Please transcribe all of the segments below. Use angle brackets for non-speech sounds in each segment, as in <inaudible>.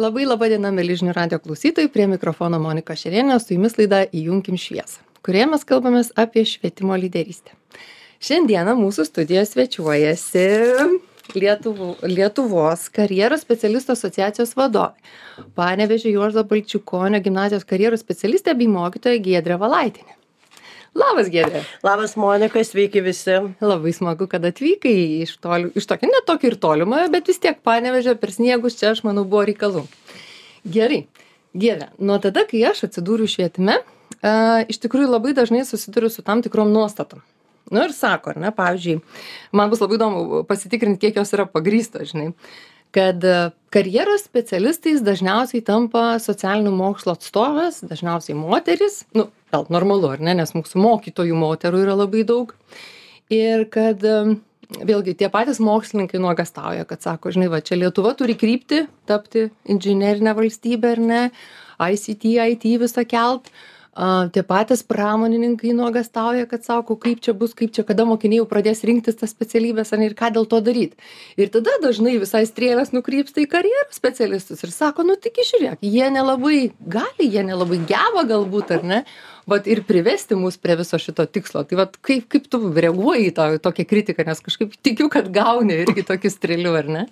Labai laba diena, mėly žinių radio klausytojai, prie mikrofono Monika Šerienė, su jumis laida Įjunkim šviesą, kurioje mes kalbamės apie švietimo lyderystę. Šiandieną mūsų studijoje svečiuojasi Lietuvo, Lietuvos karjeros specialistų asociacijos vadovė, Panevežė Juozo Balčiukonio gimnazijos karjeros specialistė bei mokytoja Giedrė Valaitinė. Labas, Giedrė. Labas, Monika, sveiki visi. Labai smagu, kad atvykai iš, toli, iš tokio, ne tokio ir tolimo, bet vis tiek panevežė per sniegus čia, aš manau, buvo reikalų. Gerai. Giedrė, nuo tada, kai aš atsidūriau švietime, uh, iš tikrųjų labai dažnai susiduriu su tam tikrom nuostatom. Nu ir sako, ar ne, pavyzdžiui, man bus labai įdomu pasitikrinti, kiek jos yra pagrystos, žinai kad karjeros specialistais dažniausiai tampa socialinių mokslų atstovės, dažniausiai moteris, nu, gal normalu, ar ne, nes mūsų mokytojų moterų yra labai daug. Ir kad vėlgi tie patys mokslininkai nuogastauja, kad sako, žinai, va, čia Lietuva turi krypti, tapti inžinerinę valstybę, ar ne, ICT, IT visą kelt, a tie patys pramonininkai nuogąstauja kad sako kaip čia bus kaip čia kada mokiniai jau pradės rinktis tas specialybes ane ir ką dėl to daryt. Ir tada dažnai visai strėlės nukrypsta į karjeros specialistus ir sako nu taigi žiūrėk jie nelabai gali jie nelabai geba galbūt ar ne vat ir privesti mus prie viso šito tikslo. Tai vat kaip kaip tu reaguoji į tą tokią kritiką nes kažkaip tikiu kad gauni irgi tokių strėlių ar ne?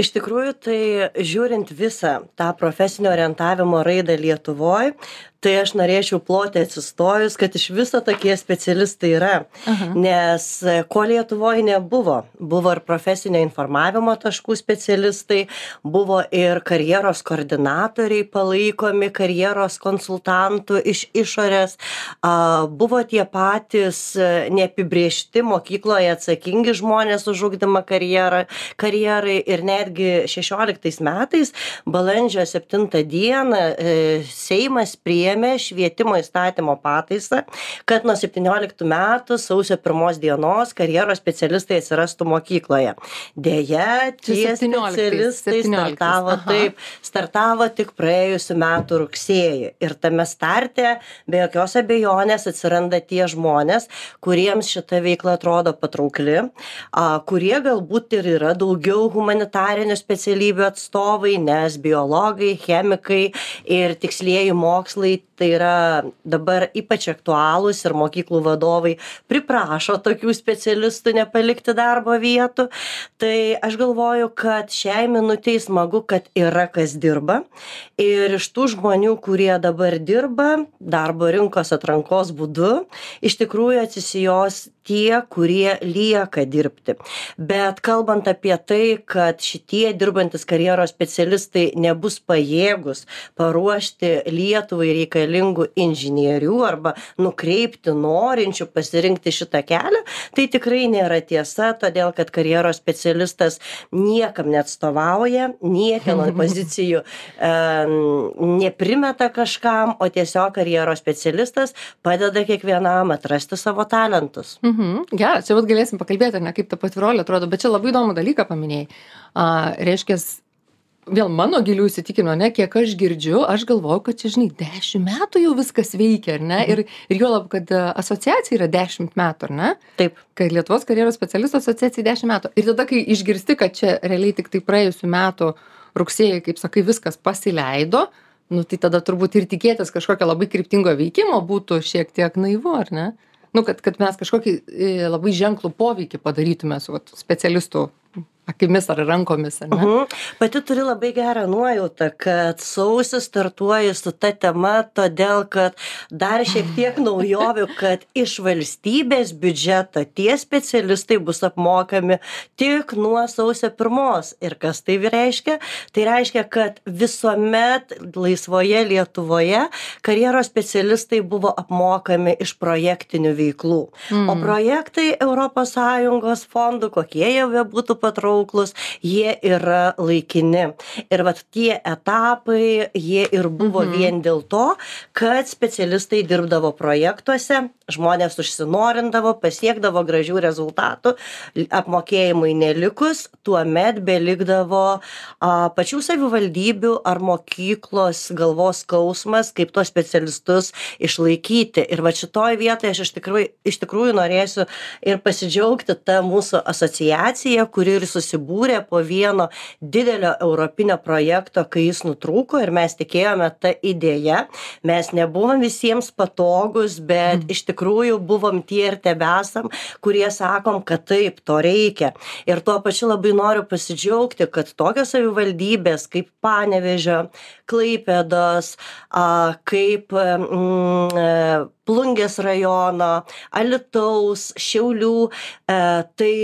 Iš tikrųjų tai žiūrint visą tą profesinio orientavimo raidą lietuvoj tai aš norėčiau ploti atsistojus kad iš viso tokie specialistai yra. Aha. nes ko lietuvoj nebuvo? Buvo ir profesinio informavimo taškų specialistai buvo ir karjeros koordinatoriai palaikomi karjeros konsultantų iš išorės. Buvo tie patys e, neapibriešti mokykloje atsakingi žmonės už ugdymą karjerą, karjerai ir netgi 16 metais, balandžio 7 dieną, e, Seimas priėmė švietimo įstatymo pataisą, kad nuo 17 metų sausio 1 dienos karjeros specialistai atsirastų mokykloje. Deja, tie 17, specialistai 17. startavo Aha. taip, startavo tik praėjusiu metu rugsėjį. Ir tame starte be jokios abejonės atsiranda tie žmonės kuriems šita veikla atrodo patraukli kurie galbūt ir yra daugiau humanitarinių specialybių atstovai nes biologai chemikai ir tikslieji mokslai tai yra dabar ypač aktualūs ir mokyklų vadovai priprašo tokių specialistų nepalikti darbo vietų. Tai aš galvoju kad šiai minutei smagu kad yra kas dirba. Ir iš tų žmonių kurie dabar dirba darbo rinkos atrankos būdu iš tikrųjų atsisijos tie kurie lieka dirbti. Bet kalbant apie tai kad šitie dirbantys karjeros specialistai nebus pajėgūs paruošti lietuvai reikalingų inžinierių arba nukreipti norinčių pasirinkti šitą kelią tai tikrai nėra tiesa todėl kad karjeros specialistas niekam neatstovauja niekieno <laughs> pozicijų neprimeta kažkam o tiesiog karjeros specialistas padeda kiekvienam atrasti savo talentus Mhm. Geras, čia vat galėsim pakalbėti, ne kaip ta pati rolė atrodo, bet čia labai įdomų dalyką paminėjai. A, reiškia, vėl mano gilių įsitikinimo, ne, kiek aš girdžiu, aš galvoju, kad čia, žinai, dešimt metų jau viskas veikia, ar ne? Mhm. Ir, ir jo lab, kad asociacija yra dešimt metų, ar ne? Taip. Kad Lietuvos karjeros specialistų asociacija dešimt metų. Ir tada, kai išgirsti, kad čia realiai tik tai praėjusiu metu rugsėjai, kaip sakai, viskas pasileido, nu tai tada turbūt ir tikėtis kažkokio labai kryptingo veikimo būtų šiek tiek naivu, ar ne? Nu kad kad mes kažkokį e, labai ženklų poveikį padarytume su vat specialistų akimis ar rankomis, ar mhm. Pati turi labai gerą nuojautą, kad sausis startuoji su ta tema, todėl kad dar šiek tiek <laughs> naujovių, kad iš valstybės biudžeto tie specialistai bus apmokami tik nuo sausio pirmos. Ir kas tai reiškia? Tai reiškia, kad visuomet laisvoje Lietuvoje karjeros specialistai buvo apmokami iš projektinių veiklų. Mm. O projektai ES fondų, kokie jie būtų patraukti, patrauklūs jie yra laikini ir vat tie etapai jie ir buvo mhm. vien dėl to kad specialistai dirbdavo projektuose žmonės užsinorindavo pasiekdavo gražių rezultatų apmokėjimui nelikus tuomet belikdavo a pačių savivaldybių ar mokyklos galvos skausmas kaip tuos specialistus išlaikyti ir vat šitoj vietoj aš iš tikrųjų iš tikrųjų norėsiu ir pasidžiaugti ta mūsų asociacija kuri ir susibūrė po vieno didelio europinio projekto kai jis nutrūko ir mes tikėjome ta idėja. Mes nebuvom visiems patogūs bet iš tikrųjų buvom tie ir tebesam kurie sakom kad taip to reikia. Ir tuo pačiu labai noriu pasidžiaugti kad tokios savivaldybės kaip panevėžio klaipėdos kaip mm, e, plungės rajono alytaus šiaulių e, tai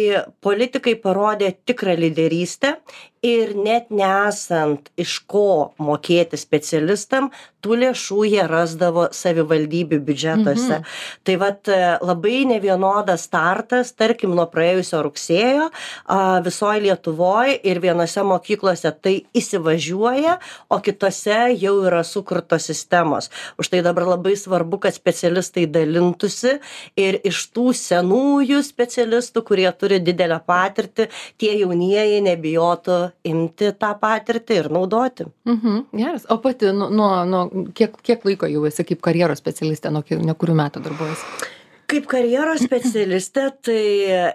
politikai parodė tikrą lyderystę ir net nesant iš ko mokėti specialistam tų lėšų jie rasdavo savivaldybių biudžetuose Mhm. tai vat e, labai nevienodas startas tarkim nuo praėjusio rugsėjo a, visoj lietuvoj ir vienose mokyklose tai įsivažiuoja o kitose jau yra sukurtos sistemos už tai dabar labai svarbu kad specialistai dalintųsi ir iš tų senųjų specialistų kurie turi didelę patirtį tie jaunieji nebijotų imti tą patirtį ir naudoti Mhm, geras. O pati nuo, nuo, nuo kiek, kiek laiko jau esi kaip karjeros specialistė, nuo, nuo kurių metų darbuojasi? Kaip karjeros specialistė tai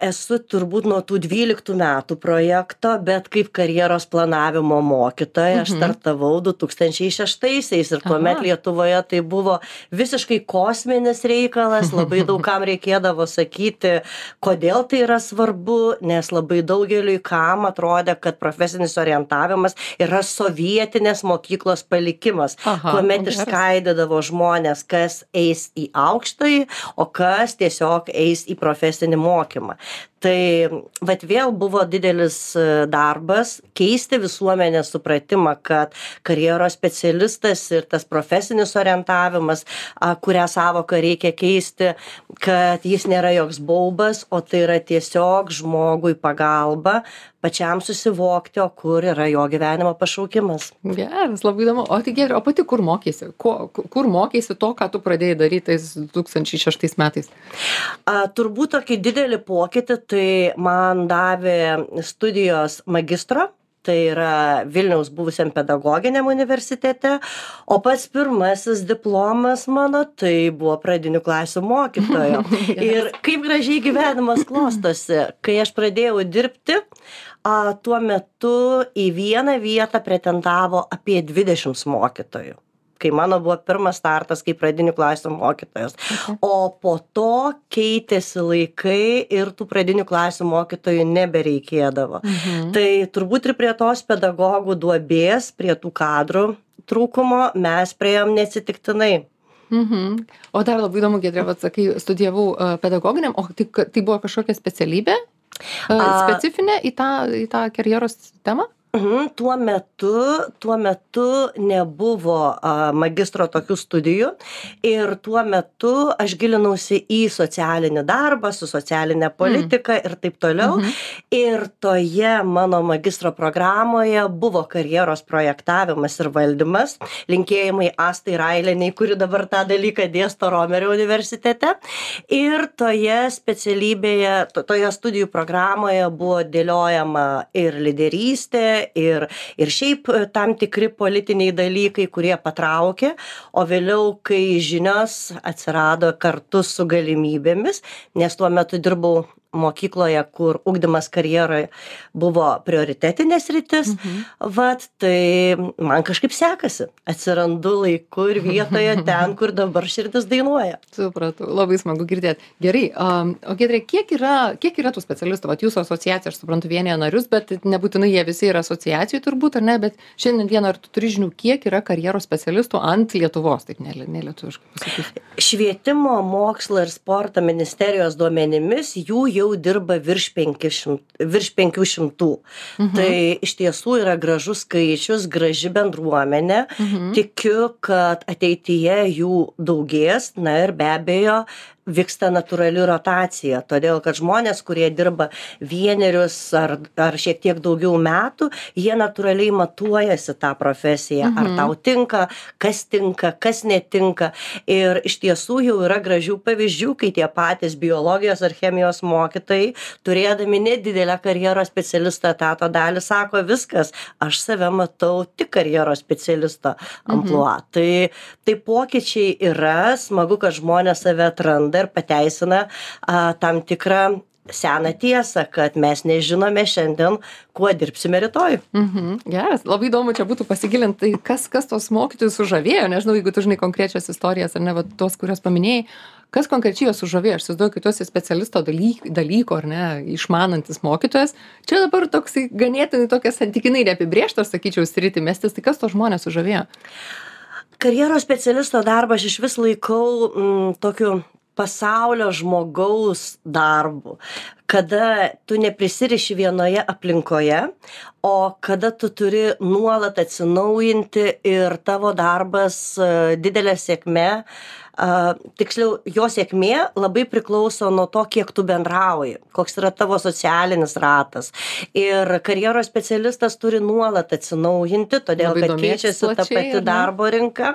esu turbūt nuo tų dvyliktų metų projekto bet kaip karjeros planavimo mokytoja aš Mhm. startavau du tūkstančiai šeštaisiais ir tuomet lietuvoje tai buvo visiškai kosminis reikalas labai daug kam reikėdavo sakyti kodėl tai yra svarbu nes labai daugeliui kam atrodė kad profesinis orientavimas yra sovietinės mokyklos palikimas kuomet išskaidydavo žmones kas eis į aukštąjį o kas tiesiog eis į profesinį mokymą tai vat vėl buvo didelis e, darbas keisti visuomenės supratimą kad karjeros specialistas ir tas profesinis orientavimas a, kurią sąvoką reikia keisti kad jis nėra joks baubas o tai yra tiesiog žmogui pagalba pačiam susivokti o kur yra jo gyvenimo pašaukimas Geras, labai įdomu. O tai gerai, o pati kur mokėsi? Ko, kur mokėsi to, ką tu pradėjai daryti tais 2006 metais? A, turbūt tokį didelį pokytį tai man davė studijos magistro. Tai yra Vilniaus buvusiam pedagoginiam universitete, o pats pirmasis diplomas mano tai buvo pradinių klasių mokytojo. <laughs> Ir kaip gražiai gyvenimas klostosi, kai aš pradėjau dirbti, a, tuo metu į vieną vietą pretendavo apie 20 mokytojų kai mano buvo pirmas startas kaip pradinių klasių mokytojas. O po to keitėsi laikai ir tų pradinių klasių mokytojų nebereikėdavo. Mhm. Tai turbūt ir prie tos pedagogų duobės, prie tų kadrų trūkumo mes prieėm neatsitiktinai. Mhm. O dar labai įdomu, Gedrė, vat sakai, studijavau uh, pedagoginiam, o tai, tai buvo kažkokia specialybė? A- specifinė į tą, į tą karjeros temą? Mhm, tuo metu, tuo metu nebuvo a, magistro tokių studijų ir tuo metu aš gilinausi į socialinį darbą, su socialinė politika ir taip toliau. Mhm. Ir toje mano magistro programoje buvo karjeros projektavimas ir valdymas. Linkėjimai Astai Raileniai, kuri dabar tą dalyką dėsto Romerio universitete. Ir toje specialybėje, to- toje studijų programoje buvo dėliojama ir lyderystė, ir, ir šiaip e, tam tikri politiniai dalykai, kurie patraukė, o vėliau, kai žinios atsirado kartu su galimybėmis, nes tuo metu dirbau mokykloje, kur ugdymas karjeroje buvo prioritetinės rytis, Mhm. vat, tai man kažkaip sekasi. Atsirandu laiku ir vietoje <laughs> ten, kur dabar širdis dainuoja. Supratau, labai smagu girdėti. Gerai, um, o Gedrė, kiek yra, kiek yra tų specialistų? Vat jūsų asociacija, aš suprantu, vienyje narius, bet nebūtinai jie visi yra asociacijų turbūt, ar ne, bet šiandien dieną ar tu turi žinių, kiek yra karjeros specialistų ant Lietuvos, taip nelietuviškai pasakysiu. Švietimo, mokslo ir sporto ministerijos duomenimis jų jau dirba virš 500. Virš 500. Mhm. Tai iš tiesų yra gražus skaičius, graži bendruomenė. Mhm. Tikiu, kad ateityje jų daugės, na ir be abejo vyksta natūrali rotacija, todėl kad žmonės, kurie dirba vienerius ar, ar šiek tiek daugiau metų, jie natūraliai matuojasi tą profesiją, ar Mhm. tau tinka, kas tinka, kas netinka. Ir iš tiesų jau yra gražių pavyzdžių, kai tie patys biologijos ar chemijos mokytojai, turėdami nedidelę karjeros specialisto etato dalį, sako viskas, aš save matau tik karjeros specialisto amplua. Mhm. Tai, tai pokyčiai yra, smagu, kad žmonės save atranda ir pateisina a, tam tikrą seną tiesą kad mes nežinome šiandien kuo dirbsime rytoj. Mhm. Geras, labai įdomu čia būtų pasigilinti, tai kas, kas tos mokytojus sužavėjo, nežinau, jeigu tu žinai konkrečias istorijas ar ne, va, tos, kurias paminėjai, kas konkrečiai juos sužavėjo, aš įsivaizduoju, kad tu esi specialisto dalyk, dalyko ar ne, išmanantis mokytojas, čia dabar toks ganėtinai tokia santykinai neapibrieštas, sakyčiau, sritį mestis, tai kas tos žmonės sužavėjo? karjeros specialisto darbą aš išvis laikau mm, tokiu pasaulio žmogaus darbu kada tu neprisiriši vienoje aplinkoje o kada tu turi nuolat atsinaujinti ir tavo darbas e, didelė sėkmė a, tiksliau jo sėkmė labai priklauso nuo to kiek tu bendrauji koks yra tavo socialinis ratas. Ir karjeros specialistas turi nuolat atsinaujinti todėl Labai kad keičiasi ta plačiai, pati ar ne? darbo rinka.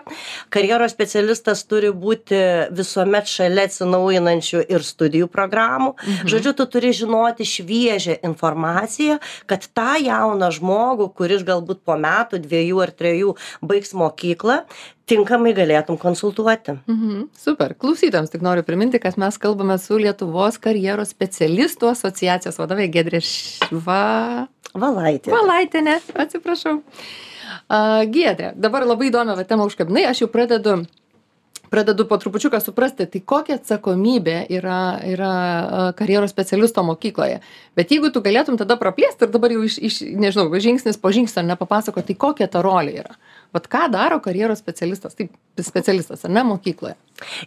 Karjeros specialistas turi būti visuomet šalia atsinaujinančių ir studijų programų. Žodžiu tu turi žinoti šviežią informaciją kad tą jauną žmogų kuris galbūt po metų dviejų ar trejų baigs mokyklą tinkamai galėtum konsultuoti Mhm. Super. Klausytams tik noriu priminti, kad mes kalbame su Lietuvos karjeros specialistų asociacijos vadovė Gedrė Šva... valaitė Valaitinė, atsiprašau. Uh, Giedrė, dabar labai įdomią temą užkabinai, aš jau pradedu, pradedu po trupučiuką suprasti, tai kokia atsakomybė yra, yra karjeros specialisto mokykloje. Bet jeigu tu galėtum tada praplėsti ir dabar jau iš, iš nežinau, žingsnis po žingsnio nepapasako, tai kokia ta rolė yra. Vat ką daro karjeros specialistas, taip, specialistas, ar ne mokykloje?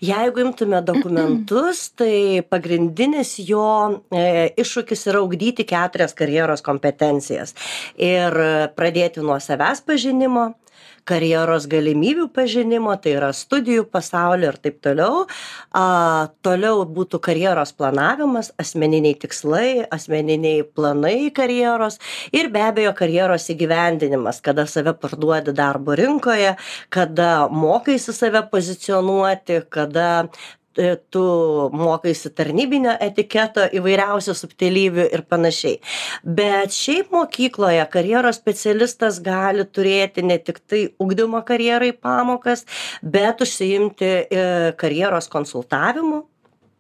Jeigu imtume dokumentus, <clears throat> tai pagrindinis jo e, iššūkis yra ugdyti keturias karjeros kompetencijas. Ir pradėti nuo savęs pažinimo, karjeros galimybių pažinimo, tai yra studijų pasaulio ir taip toliau. A, toliau būtų karjeros planavimas, asmeniniai tikslai, asmeniniai planai karjeros ir be abejo karjeros įgyvendinimas, kada save parduodi darbo rinkoje, kada mokaisi save pozicionuoti, kada tu mokaisi tarnybinio etiketo įvairiausių subtilybių ir panašiai. Bet šiaip mokykloje karjeros specialistas gali turėti ne tik tai ugdymo karjerai pamokas, bet užsiimti e, karjeros konsultavimu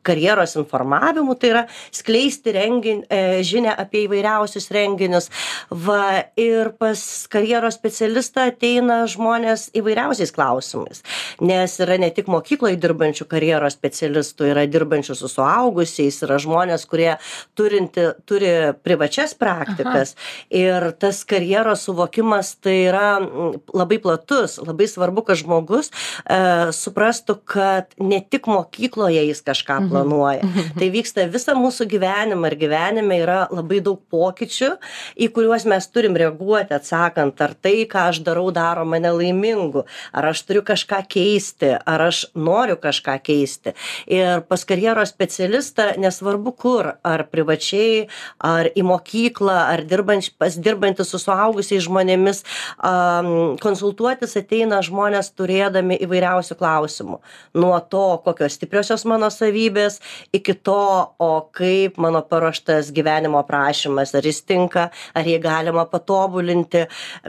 karjeros informavimu, tai yra skleisti rengin, e, žinę apie įvairiausius renginius. Va, ir pas karjeros specialistą ateina žmonės įvairiausiais klausimais, nes yra ne tik mokykloje dirbančių karjeros specialistų, yra dirbančių su suaugusiais, yra žmonės, kurie turinti, turi privačias praktikas. Aha. Ir tas karjeros suvokimas tai yra mm, labai platus, labai svarbu, kad žmogus e, suprastų, kad ne tik mokykloje jis kažką Mhm. Planuoja. Tai vyksta visą mūsų gyvenimą ir gyvenime yra labai daug pokyčių, į kuriuos mes turim reaguoti, atsakant, ar tai, ką aš darau, daro mane laimingu, ar aš turiu kažką keisti, ar aš noriu kažką keisti. Ir pas karjeros specialistą, nesvarbu kur, ar privačiai, ar į mokyklą, ar dirbanč, pas dirbantys su suaugusiais žmonėmis, um, konsultuotis ateina žmonės turėdami įvairiausių klausimų. Nuo to, kokios stipriosios mano savybės, iki to, o kaip mano paruoštas gyvenimo aprašymas, ar jis tinka, ar jį galima patobulinti.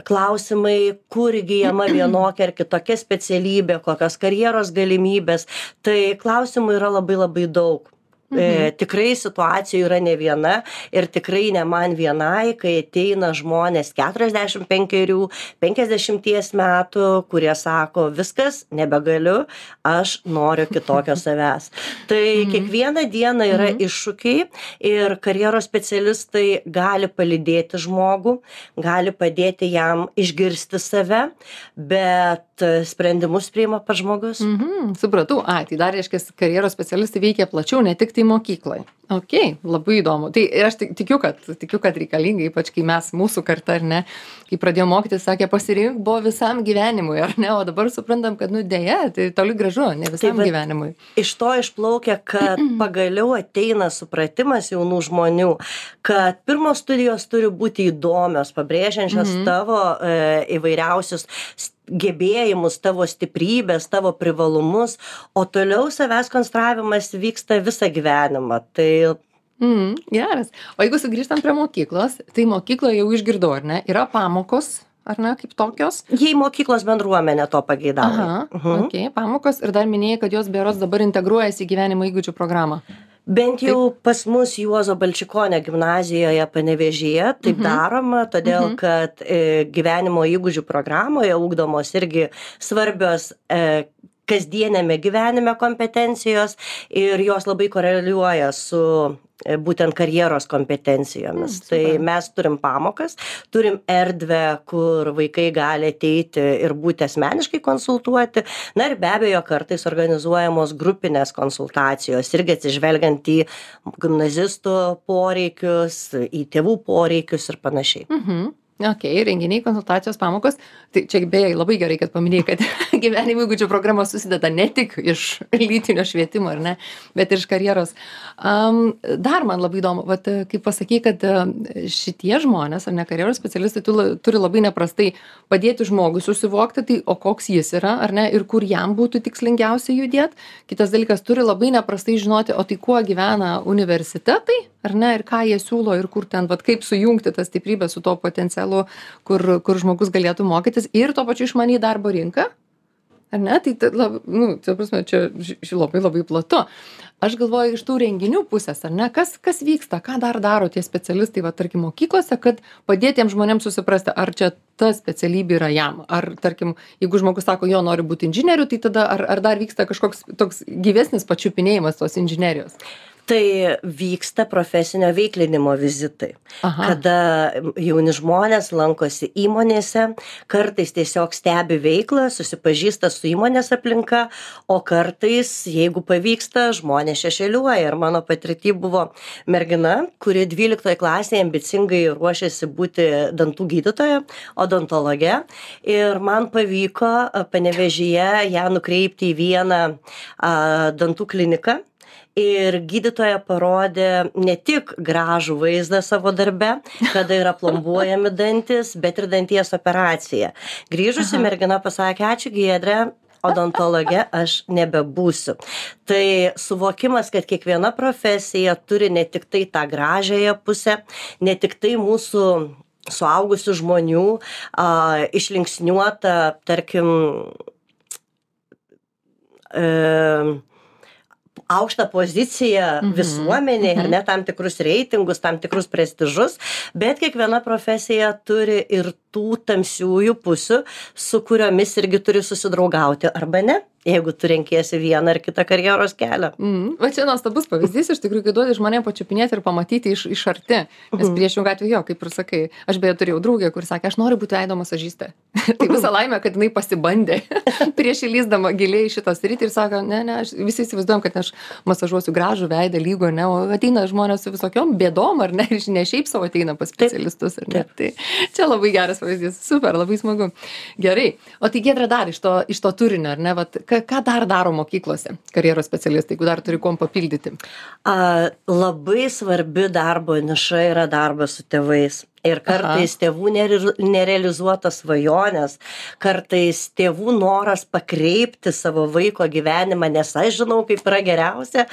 Klausimai, kur įgyjama vienokia ar kitokia specialybė, kokios karjeros galimybės. Tai klausimų yra labai labai daug. E, tikrai situacijų yra ne viena ir tikrai ne man vienai, kai ateina žmonės 45, 50 metų, kurie sako, viskas, nebegaliu, aš noriu kitokio <laughs> savęs. Tai kiekvieną dieną yra iššūkiai ir karjeros specialistai gali palydėti žmogų, gali padėti jam išgirsti save, bet sprendimus priima pats žmogus. Mhm, supratau. A, tai dar reiškia, karjeros specialistai veikia plačiau, ne tik tai mokykloje. Ok, labai įdomu. Tai aš tik- tikiu, kad, tikiu, kad reikalinga, ypač kai mes, mūsų karta, ar ne, kai pradėjome mokytis, sakė, pasirink buvo visam gyvenimui, ar ne, o dabar suprantam, kad, nu, dėja, tai toli gražu, ne visam vat- gyvenimui. Iš to išplaukia, kad <clears throat> pagaliau ateina supratimas jaunų žmonių, kad pirmos studijos turi būti įdomios, pabrėžiančios tavo e, įvairiausius gebėjimus, tavo stiprybės, tavo privalumus, o toliau savęs konstravimas vyksta visą gyvenimą. Tai Mm, geras. O jeigu sugrįžtam prie mokyklos, tai mokykloje jau išgirdau, ar ne, yra pamokos, ar ne, kaip tokios. jei mokyklos bendruomenė to pageidavo. Aha, mhm. ok, pamokos ir dar minėjai, kad jos beros dabar integruojasi į gyvenimo įgūdžių programą. Bent jau pas mus juozo balčikonio gimnazijoje panevėžyje taip daroma todėl kad e, gyvenimo įgūdžių programoje ugdomos irgi svarbios e, kasdieniame gyvenime kompetencijos ir jos labai koreliuoja su e, būtent karjeros kompetencijomis. Mm, tai mes turim pamokas, turim erdvę, kur vaikai gali ateiti ir būti asmeniškai konsultuoti. Na ir be abejo, kartais organizuojamos grupinės konsultacijos, irgi atsižvelgiant į gimnazistų poreikius, į tėvų poreikius ir panašiai. Mhm. Ok, renginiai, konsultacijos, pamokos. Tai čia beje labai gerai, kad paminėjai, kad <laughs> gyvenimo įgūdžių programos susideda ne tik iš lytinio švietimo, ne, bet ir iš karjeros. Um, dar man labai įdomu, vat, kaip pasakai, kad um, šitie žmonės, ar ne karjeros specialistai, tu, turi labai neprastai padėti žmogui susivokti, tai o koks jis yra, ar ne, ir kur jam būtų tikslingiausia judėti. Kitas dalykas, turi labai neprastai žinoti, o tai kuo gyvena universitetai, ar ne, ir ką jie siūlo, ir kur ten, vat, kaip sujungti tą stiprybę su to potencialu kur, kur žmogus galėtų mokytis ir tuo pačiu išmaniai darbo rinką. Ar ne? Tai, ta, lab, nu, tai prasme, čia labai labai platu. Aš galvoju iš tų renginių pusės, ar ne, kas, kas vyksta, ką dar daro tie specialistai, va, tarkim, mokyklose, kad padėtiems žmonėms susiprasti, ar čia ta specialybė yra jam. Ar, tarkim, jeigu žmogus sako, jo nori būti inžinieriu, tai tada ar, ar dar vyksta kažkoks toks gyvesnis pačiupinėjimas tos inžinerijos. Tai vyksta profesinio veiklinimo vizitai. Aha. Kada jauni žmonės lankosi įmonėse, kartais tiesiog stebi veiklą, susipažįsta su įmonės aplinka, o kartais, jeigu pavyksta, žmonės šešėliuoja. Ir mano patirtį buvo mergina, kuri 12 klasėje ambicingai ruošėsi būti dantų gydytoja, odontologe. Ir man pavyko panevežyje ją nukreipti į vieną a, dantų kliniką ir gydytoja parodė ne tik gražų vaizdą savo darbe, kada yra plombuojami dantis, bet ir danties operacija. Grįžusi mergina pasakė, ačiū Giedrė, odontologe aš nebebūsiu. Tai suvokimas, kad kiekviena profesija turi ne tik tai tą gražiąją pusę, ne tik tai mūsų suaugusių žmonių a, išlinksniuota, tarkim, e, aukštą poziciją Mhm, visuomenėje, ar mhm. ne tam tikrus reitingus, tam tikrus prestižus, bet kiekviena profesija turi ir tų tamsiųjų pusių, su kuriomis irgi turi susidraugauti arba ne, jeigu tu renkiesi vieną ar kitą karjeros kelią. Mm. Va čia nuostabus pavyzdys, iš tikrųjų, kai duodi žmonėm pačiupinėti ir pamatyti iš, iš arti. Nes Mhm. priešingų atveju, jo, kaip ir sakai, aš beje turėjau draugę, kur sakė, aš noriu būti veido masažistė. <laughs> tai visą laimę, kad jinai pasibandė <laughs> prieš įlysdama giliai šitą sritį ir sako, ne, ne, aš, visi įsivaizduojam, kad aš masažuosiu gražų veidą lygo, ne, o ateina žmonės su visokiom bėdom, ar ne, <laughs> ir ne šiaip savo ateina pas specialistus, ar ne. Tai čia labai geras pavyzdys, super, labai smagu. Gerai, o tai Gedra dar iš to, iš to turinio, ar ne, Vat, ką, ką dar daro mokyklose karjeros specialistai, jeigu dar turi kuom papildyti? A, labai svarbi darbo niša yra darbas su tėvais. Ir kartais Aha. tėvų nere- nerealizuotos svajonės, kartais tėvų noras pakreipti savo vaiko gyvenimą, nes aš žinau, kaip yra geriausia,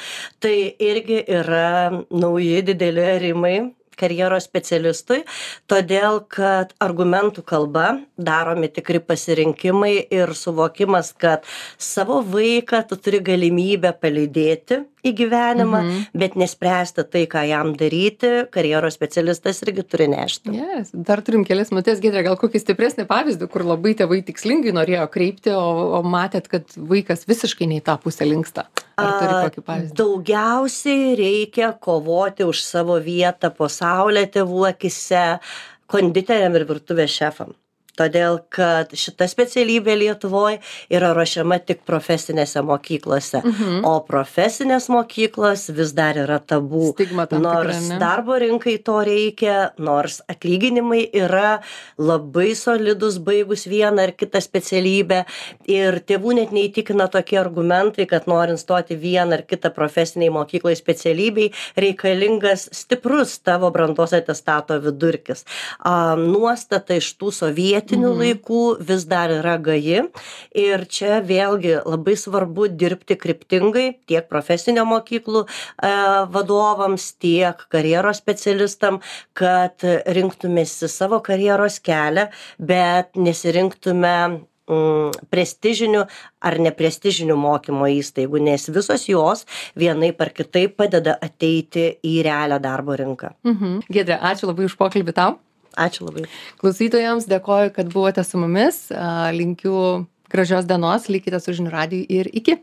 tai irgi yra nauji dideli rimai karjeros specialistui, todėl kad argumentų kalba daromi tikri pasirinkimai ir suvokimas, kad savo vaiką tu turi galimybę palydėti į gyvenimą, mhm. bet nespręsti tai, ką jam daryti, karjeros specialistas irgi turi nešti. Yes. Dar turim kelias minutės, Gedrė, gal kokį stipresnį pavyzdį, kur labai tėvai tikslingai norėjo kreipti, o, o matėt, kad vaikas visiškai nei tą pusę linksta. Daugiausiai reikia kovoti už savo vietą po saulę tėvų akise konditeriam ir virtuvės šefam. Todėl, kad šita specialybė Lietuvoje yra ruošiama tik profesinėse mokyklose, Mhm. o profesinės mokyklos vis dar yra tikra, Nors darbo rinkai to reikia, nors atlyginimai yra labai solidus baigus vieną ar kitą specialybę ir tėvų net neįtikina tokie argumentai, kad norint stoti vieną ar kitą profesiniai mokyklai specialybei reikalingas stiprus tavo brandos atestato vidurkis. A, nuostata iš tų sovietinių Mhm. laikų vis dar yra gaji ir čia vėlgi labai svarbu dirbti kryptingai tiek profesinio mokyklų e, vadovams, tiek karjeros specialistam, kad rinktumėsi savo karjeros kelią, bet nesirinktume mm, prestižinių ar neprestižinių mokymo įstaigų, nes visos jos vienaip ar kitaip padeda ateiti į realią darbo rinką. Mhm. Gedrė, ačiū labai už pokalbį tau. Ačiū labai. Klausytojams dėkoju, kad buvote su mumis. Linkiu gražios dienos, likite su žinių radiju ir iki.